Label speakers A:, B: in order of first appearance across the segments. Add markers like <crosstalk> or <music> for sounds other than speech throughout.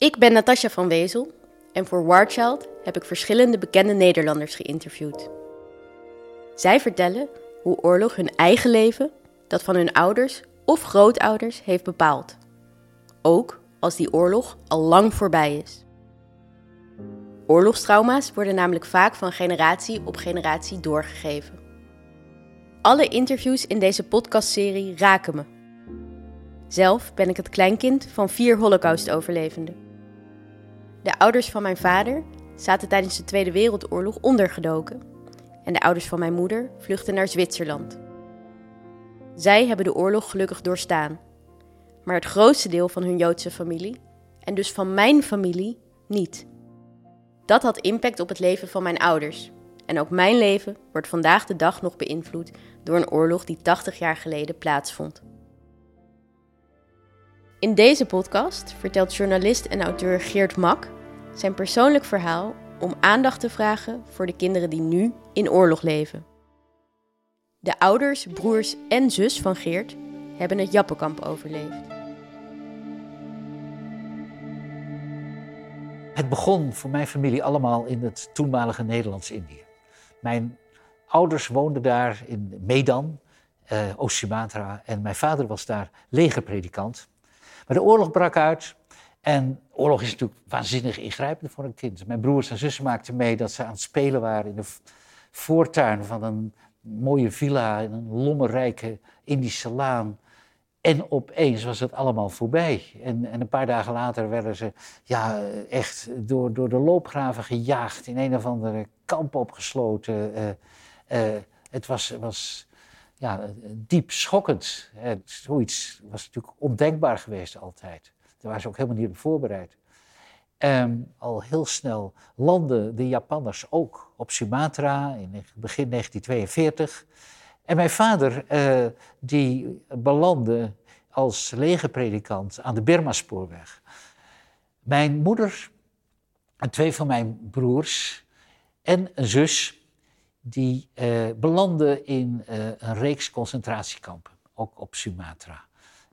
A: Ik ben Natasja van Wezel en voor Warchild heb ik verschillende bekende Nederlanders geïnterviewd. Zij vertellen hoe oorlog hun eigen leven, dat van hun ouders of grootouders, heeft bepaald. Ook als die oorlog al lang voorbij is. Oorlogstrauma's worden namelijk vaak van generatie op generatie doorgegeven. Alle interviews in deze podcastserie raken me. Zelf ben ik het kleinkind van vier Holocaust-overlevenden. De ouders van mijn vader zaten tijdens de Tweede Wereldoorlog ondergedoken en de ouders van mijn moeder vluchtten naar Zwitserland. Zij hebben de oorlog gelukkig doorstaan, maar het grootste deel van hun Joodse familie, en dus van mijn familie, niet. Dat had impact op het leven van mijn ouders. En ook mijn leven wordt vandaag de dag nog beïnvloed door een oorlog die 80 jaar geleden plaatsvond. In deze podcast vertelt journalist en auteur Geert Mak zijn persoonlijk verhaal om aandacht te vragen voor de kinderen die nu in oorlog leven. De ouders, broers en zus van Geert hebben het Jappenkamp overleefd.
B: Het begon voor mijn familie allemaal in het toenmalige Nederlands-Indië. Mijn ouders woonden daar in Medan, uh, Oost-Sumatra, en mijn vader was daar legerpredikant. Maar de oorlog brak uit en oorlog is natuurlijk waanzinnig ingrijpend voor een kind. Mijn broers en zussen maakten mee dat ze aan het spelen waren in de voortuin van een mooie villa in een lommerrijke Indische laan. En opeens was het allemaal voorbij. En, en, een paar dagen later werden ze ja, echt door, door de loopgraven gejaagd, in een of andere kamp opgesloten. Uh, uh, het was, was ja, diep schokkend. Uh, zoiets was natuurlijk ondenkbaar geweest altijd. Daar waren ze ook helemaal niet op voorbereid. Um, al heel snel landden de Japanners ook op Sumatra in begin 1942. En mijn vader, uh, die belandde als legerpredikant aan de Birma-spoorweg. Mijn moeder en twee van mijn broers en een zus, die uh, belanden in uh, een reeks concentratiekampen, ook op Sumatra.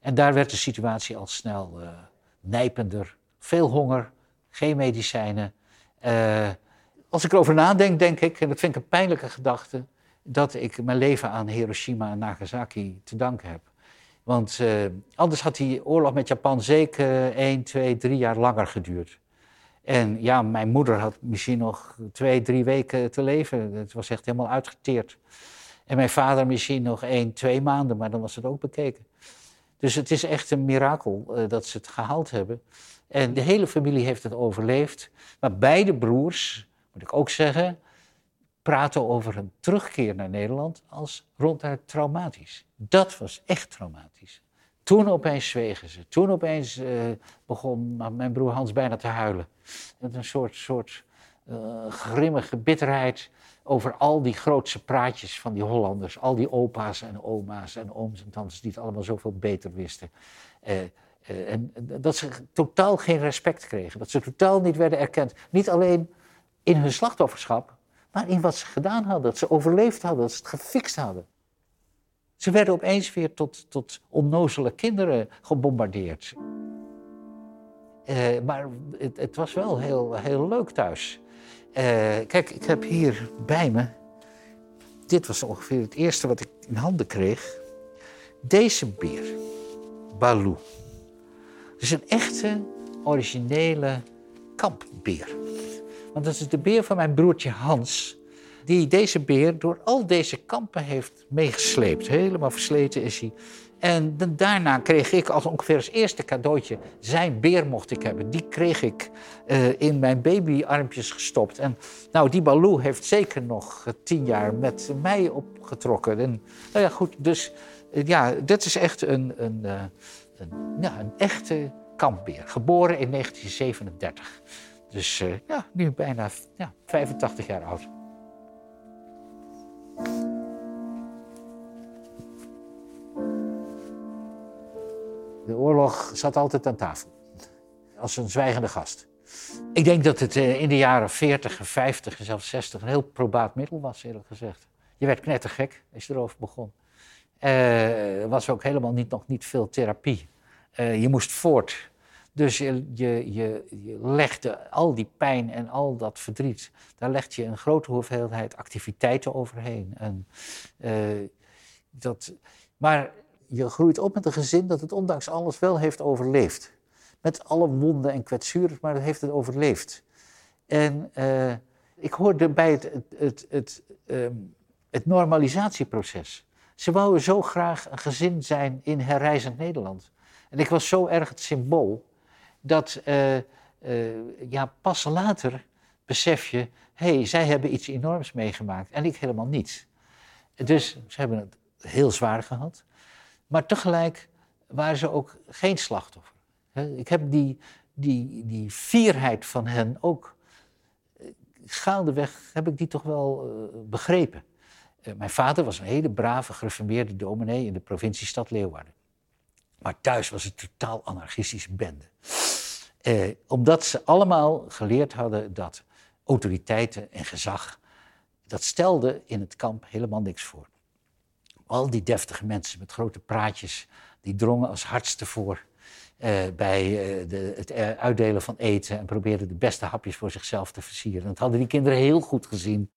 B: En daar werd de situatie al snel nijpender. Veel honger, geen medicijnen. als ik erover nadenk, denk ik, en dat vind ik een pijnlijke gedachte, dat ik mijn leven aan Hiroshima en Nagasaki te danken heb. Want uh, anders had die oorlog met Japan zeker 1, 2, 3 jaar langer geduurd. En ja, mijn moeder had misschien nog twee, drie weken te leven. Het was echt helemaal uitgeteerd. En mijn vader misschien nog één, twee maanden, maar dan was het ook bekeken. Dus het is echt een mirakel uh, dat ze het gehaald hebben. En de hele familie heeft het overleefd. Maar beide broers, moet ik ook zeggen, praten over een terugkeer naar Nederland als ronduit traumatisch. Dat was echt traumatisch. Toen opeens zwegen ze. Toen opeens uh, begon mijn broer Hans bijna te huilen. Met een soort, soort grimmige bitterheid over al die grootse praatjes van die Hollanders. Al die opa's en oma's en ooms en tantes die het allemaal zoveel beter wisten. Uh, en dat ze totaal geen respect kregen. Dat ze totaal niet werden erkend. Niet alleen in hun slachtofferschap, maar in wat ze gedaan hadden. Dat ze overleefd hadden, dat ze het gefixt hadden. Ze werden opeens weer tot, tot onnozele kinderen gebombardeerd. Uh, maar het, het, was wel heel, heel leuk thuis. Uh, kijk, ik heb hier bij me. Dit was ongeveer het eerste wat ik in handen kreeg. Deze beer, Baloo. Het is een echte, originele kampbeer. Want dat is de beer van mijn broertje Hans, die deze beer door al deze kampen heeft meegesleept. Helemaal versleten is hij. En daarna kreeg ik als ongeveer als eerste cadeautje zijn beer mocht ik hebben. Die kreeg ik uh, in mijn babyarmpjes gestopt. En nou, die Baloo heeft zeker nog uh, tien jaar met mij opgetrokken. En nou ja, goed, dus uh, ja, dit is echt een, een, een, ja, een echte kampbeer. Geboren in 1937. Dus ja, nu bijna ja, 85 jaar oud. Zat altijd aan tafel. Als een zwijgende gast. Ik denk dat het uh, in de jaren 40 en 50 en zelfs 60 een heel probaat middel was, eerlijk gezegd. Je werd knettergek als je erover begon. Er was ook helemaal niet, nog niet veel therapie. Uh, je moest voort Dus je, je, je, legde al die pijn en al dat verdriet, daar legt je een grote hoeveelheid activiteiten overheen. En, dat, maar je groeit op met een gezin dat het ondanks alles wel heeft overleefd. Met alle wonden en kwetsuren, maar het heeft het overleefd. En uh, ik hoorde bij het, het, het, um, het normalisatieproces. Ze wouden zo graag een gezin zijn in herrijzend Nederland. En ik was zo erg het symbool dat uh, uh, ja, pas later besef je, hé, hey, zij hebben iets enorms meegemaakt en ik helemaal niets. Dus ze hebben het heel zwaar gehad. Maar tegelijk waren ze ook geen slachtoffer. Ik heb die, die, die fierheid van hen ook eh, gaandeweg heb ik die toch wel uh, begrepen. Uh, mijn vader was een hele brave, gereformeerde dominee in de provinciestad Leeuwarden. Maar thuis was het totaal anarchistische bende. Omdat ze allemaal geleerd hadden dat autoriteiten en gezag, dat stelde in het kamp helemaal niks voor. Al die deftige mensen met grote praatjes, die drongen als hardste voor uh, bij uh, de, het uitdelen van eten en probeerden de beste hapjes voor zichzelf te versieren. Dat hadden die kinderen heel goed gezien.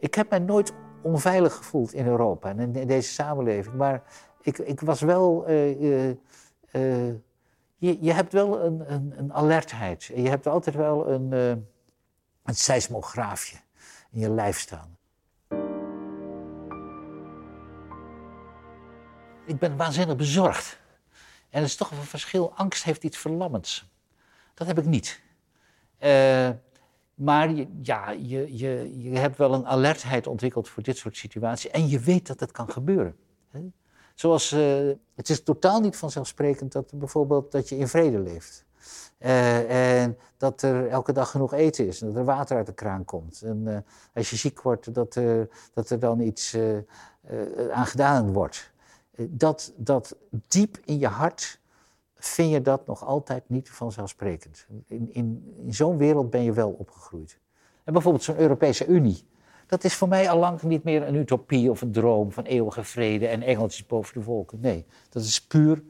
B: Ik heb mij nooit onveilig gevoeld in Europa en in, deze samenleving, maar ik, ik was wel. Je, je, hebt wel een, een, een, alertheid. Je hebt altijd wel een, een seismograafje in je lijf staan. Ik ben waanzinnig bezorgd. En dat is toch een verschil. Angst heeft iets verlammends. Dat heb ik niet. Uh, maar je, ja, je, je, je hebt wel een alertheid ontwikkeld voor dit soort situaties. En je weet dat het kan gebeuren. Zoals, uh, het is totaal niet vanzelfsprekend dat bijvoorbeeld dat je in vrede leeft. Uh, en dat er elke dag genoeg eten is en dat er water uit de kraan komt. En uh, als je ziek wordt, dat, uh, dat er dan iets aan gedaan wordt. dat, dat diep in je hart vind je dat nog altijd niet vanzelfsprekend. In, in, in zo'n wereld ben je wel opgegroeid. En bijvoorbeeld zo'n Europese Unie. Dat is voor mij al lang niet meer een utopie of een droom van eeuwige vrede en engeltjes boven de volken. Nee, dat is puur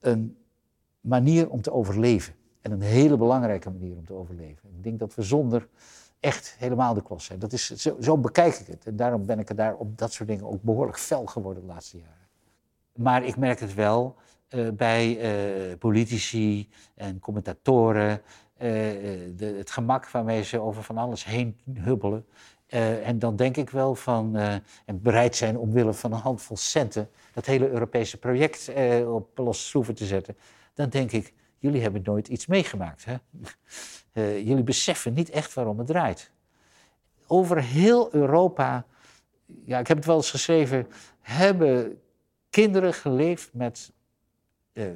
B: een manier om te overleven. En een hele belangrijke manier om te overleven. Ik denk dat we zonder echt helemaal de klos zijn. Dat is, zo, zo bekijk ik het. En daarom ben ik er daar op dat soort dingen ook behoorlijk fel geworden de laatste jaren. Maar ik merk het wel uh, bij uh, politici en commentatoren. Uh, de, het gemak waarmee ze over van alles heen hubbelen. en dan denk ik wel van, en bereid zijn omwille van een handvol centen, dat hele Europese project op los schroeven te zetten. Dan denk ik, jullie hebben nooit iets meegemaakt. Hè? <laughs> jullie beseffen niet echt waarom het draait. Over heel Europa, ja, ik heb het wel eens geschreven, hebben kinderen geleefd met uh,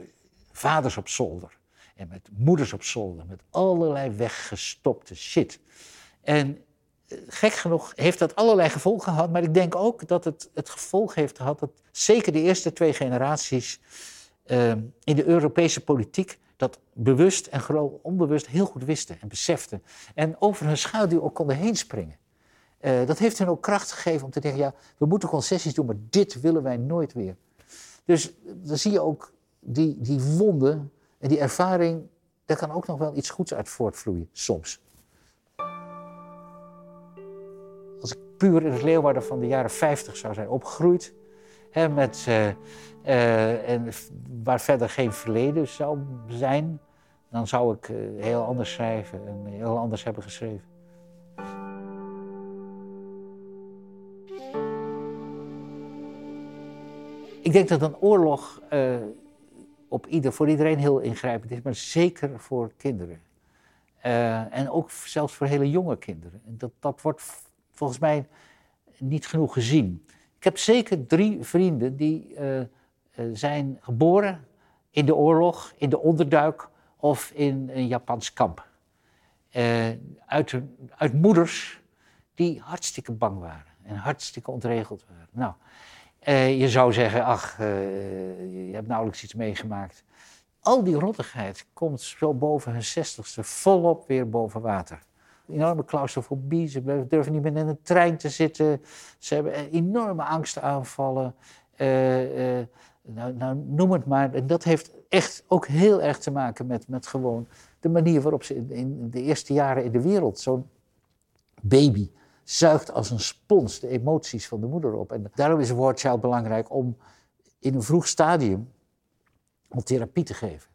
B: vaders op zolder. En met moeders op zolder. Met allerlei weggestopte shit. En uh, gek genoeg heeft dat allerlei gevolgen gehad. Maar ik denk ook dat het het gevolg heeft gehad dat zeker de eerste twee generaties uh, in de Europese politiek dat bewust en onbewust heel goed wisten en beseften. En over hun schaduw ook konden heen springen. Uh, dat heeft hen ook kracht gegeven om te denken, ja, we moeten concessies doen, maar dit willen wij nooit weer. Dus dan zie je ook die, die wonden en die ervaring, daar kan ook nog wel iets goeds uit voortvloeien, soms. Als ik puur in het Leeuwarden van de jaren 50 zou zijn opgegroeid, hè, met, uh, uh, en waar verder geen verleden zou zijn, dan zou ik uh, heel anders schrijven en heel anders hebben geschreven. Ik denk dat een oorlog op ieder, voor iedereen heel ingrijpend is, maar zeker voor kinderen. En ook zelfs voor hele jonge kinderen. En dat, dat wordt volgens mij niet genoeg gezien. Ik heb zeker drie vrienden die uh, zijn geboren in de oorlog, in de onderduik of in een Japans kamp. uit, uit moeders die hartstikke bang waren en hartstikke ontregeld waren. Nou, je zou zeggen, ach, je hebt nauwelijks iets meegemaakt. Al die rottigheid komt zo boven hun zestigste volop weer boven water. Enorme claustrofobie, ze durven niet meer in een trein te zitten. Ze hebben enorme angstaanvallen. eh, eh, nou, nou, noem het maar. En dat heeft echt ook heel erg te maken met, met gewoon de manier waarop ze in, de eerste jaren in de wereld, zo'n baby, zuigt als een spons de emoties van de moeder op. En daarom is War Child belangrijk om in een vroeg stadium therapie te geven.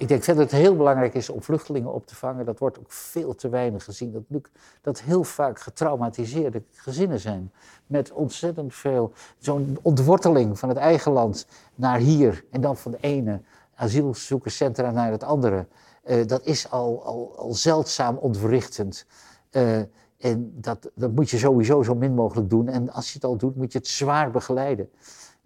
B: Ik denk verder dat het heel belangrijk is om vluchtelingen op te vangen. Dat wordt ook veel te weinig gezien. Dat, dat heel vaak getraumatiseerde gezinnen zijn. Met ontzettend veel, zo'n ontworteling van het eigen land naar hier. En dan van de ene asielzoekerscentra naar het andere. Uh, dat is al, al, al zeldzaam ontwrichtend. Uh, en dat, dat moet je sowieso zo min mogelijk doen. En als je het al doet, moet je het zwaar begeleiden.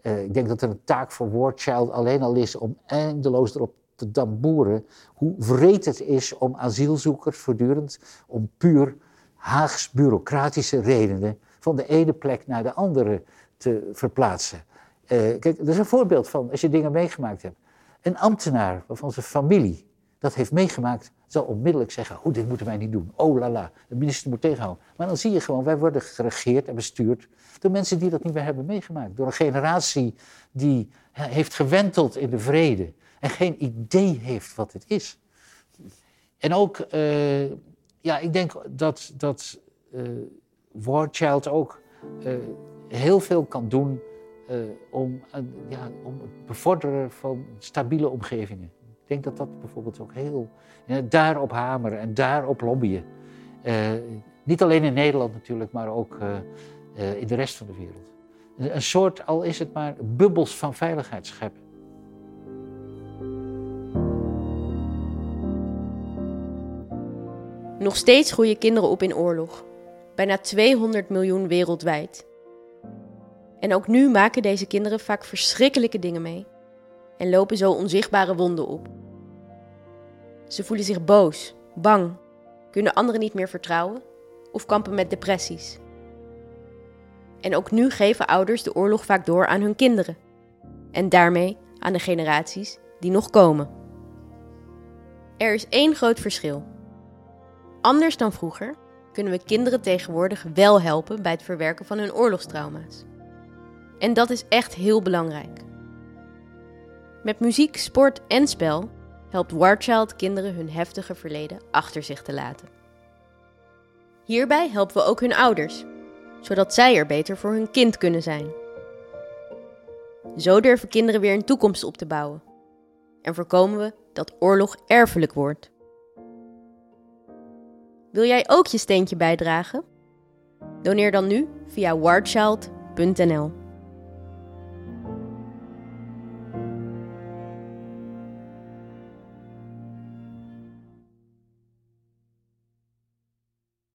B: Uh, ik denk dat er een taak voor War Child alleen al is om eindeloos erop te damboeren hoe vreed het is om asielzoekers voortdurend om puur Haags bureaucratische redenen van de ene plek naar de andere te verplaatsen. Uh, kijk, dat is een voorbeeld van als je dingen meegemaakt hebt. Een ambtenaar waarvan zijn familie dat heeft meegemaakt, zal onmiddellijk zeggen: Oh, dit moeten wij niet doen. Oh la la, de minister moet tegenhouden. Maar dan zie je gewoon, wij worden geregeerd en bestuurd door mensen die dat niet meer hebben meegemaakt. Door een generatie die heeft gewenteld in de vrede en geen idee heeft wat het is. En ook, uh, ja, ik denk dat, dat uh, War Child ook uh, heel veel kan doen om, ja, om het bevorderen van stabiele omgevingen. Ik denk dat dat bijvoorbeeld ook heel. Daarop hameren en daarop lobbyen. niet alleen in Nederland natuurlijk, maar ook in de rest van de wereld. Een soort, al is het maar, bubbels van veiligheid scheppen.
A: Nog steeds groeien kinderen op in oorlog. Bijna 200 miljoen wereldwijd. En ook nu maken deze kinderen vaak verschrikkelijke dingen mee. En lopen zo onzichtbare wonden op. Ze voelen zich boos, bang, kunnen anderen niet meer vertrouwen of kampen met depressies. En ook nu geven ouders de oorlog vaak door aan hun kinderen. En daarmee aan de generaties die nog komen. Er is één groot verschil. Anders dan vroeger kunnen we kinderen tegenwoordig wel helpen bij het verwerken van hun oorlogstrauma's. En dat is echt heel belangrijk. Met muziek, sport en spel helpt Warchild kinderen hun heftige verleden achter zich te laten. Hierbij helpen we ook hun ouders, zodat zij er beter voor hun kind kunnen zijn. Zo durven kinderen weer een toekomst op te bouwen en voorkomen we dat oorlog erfelijk wordt. Wil jij ook je steentje bijdragen? Doneer dan nu via warchild.nl.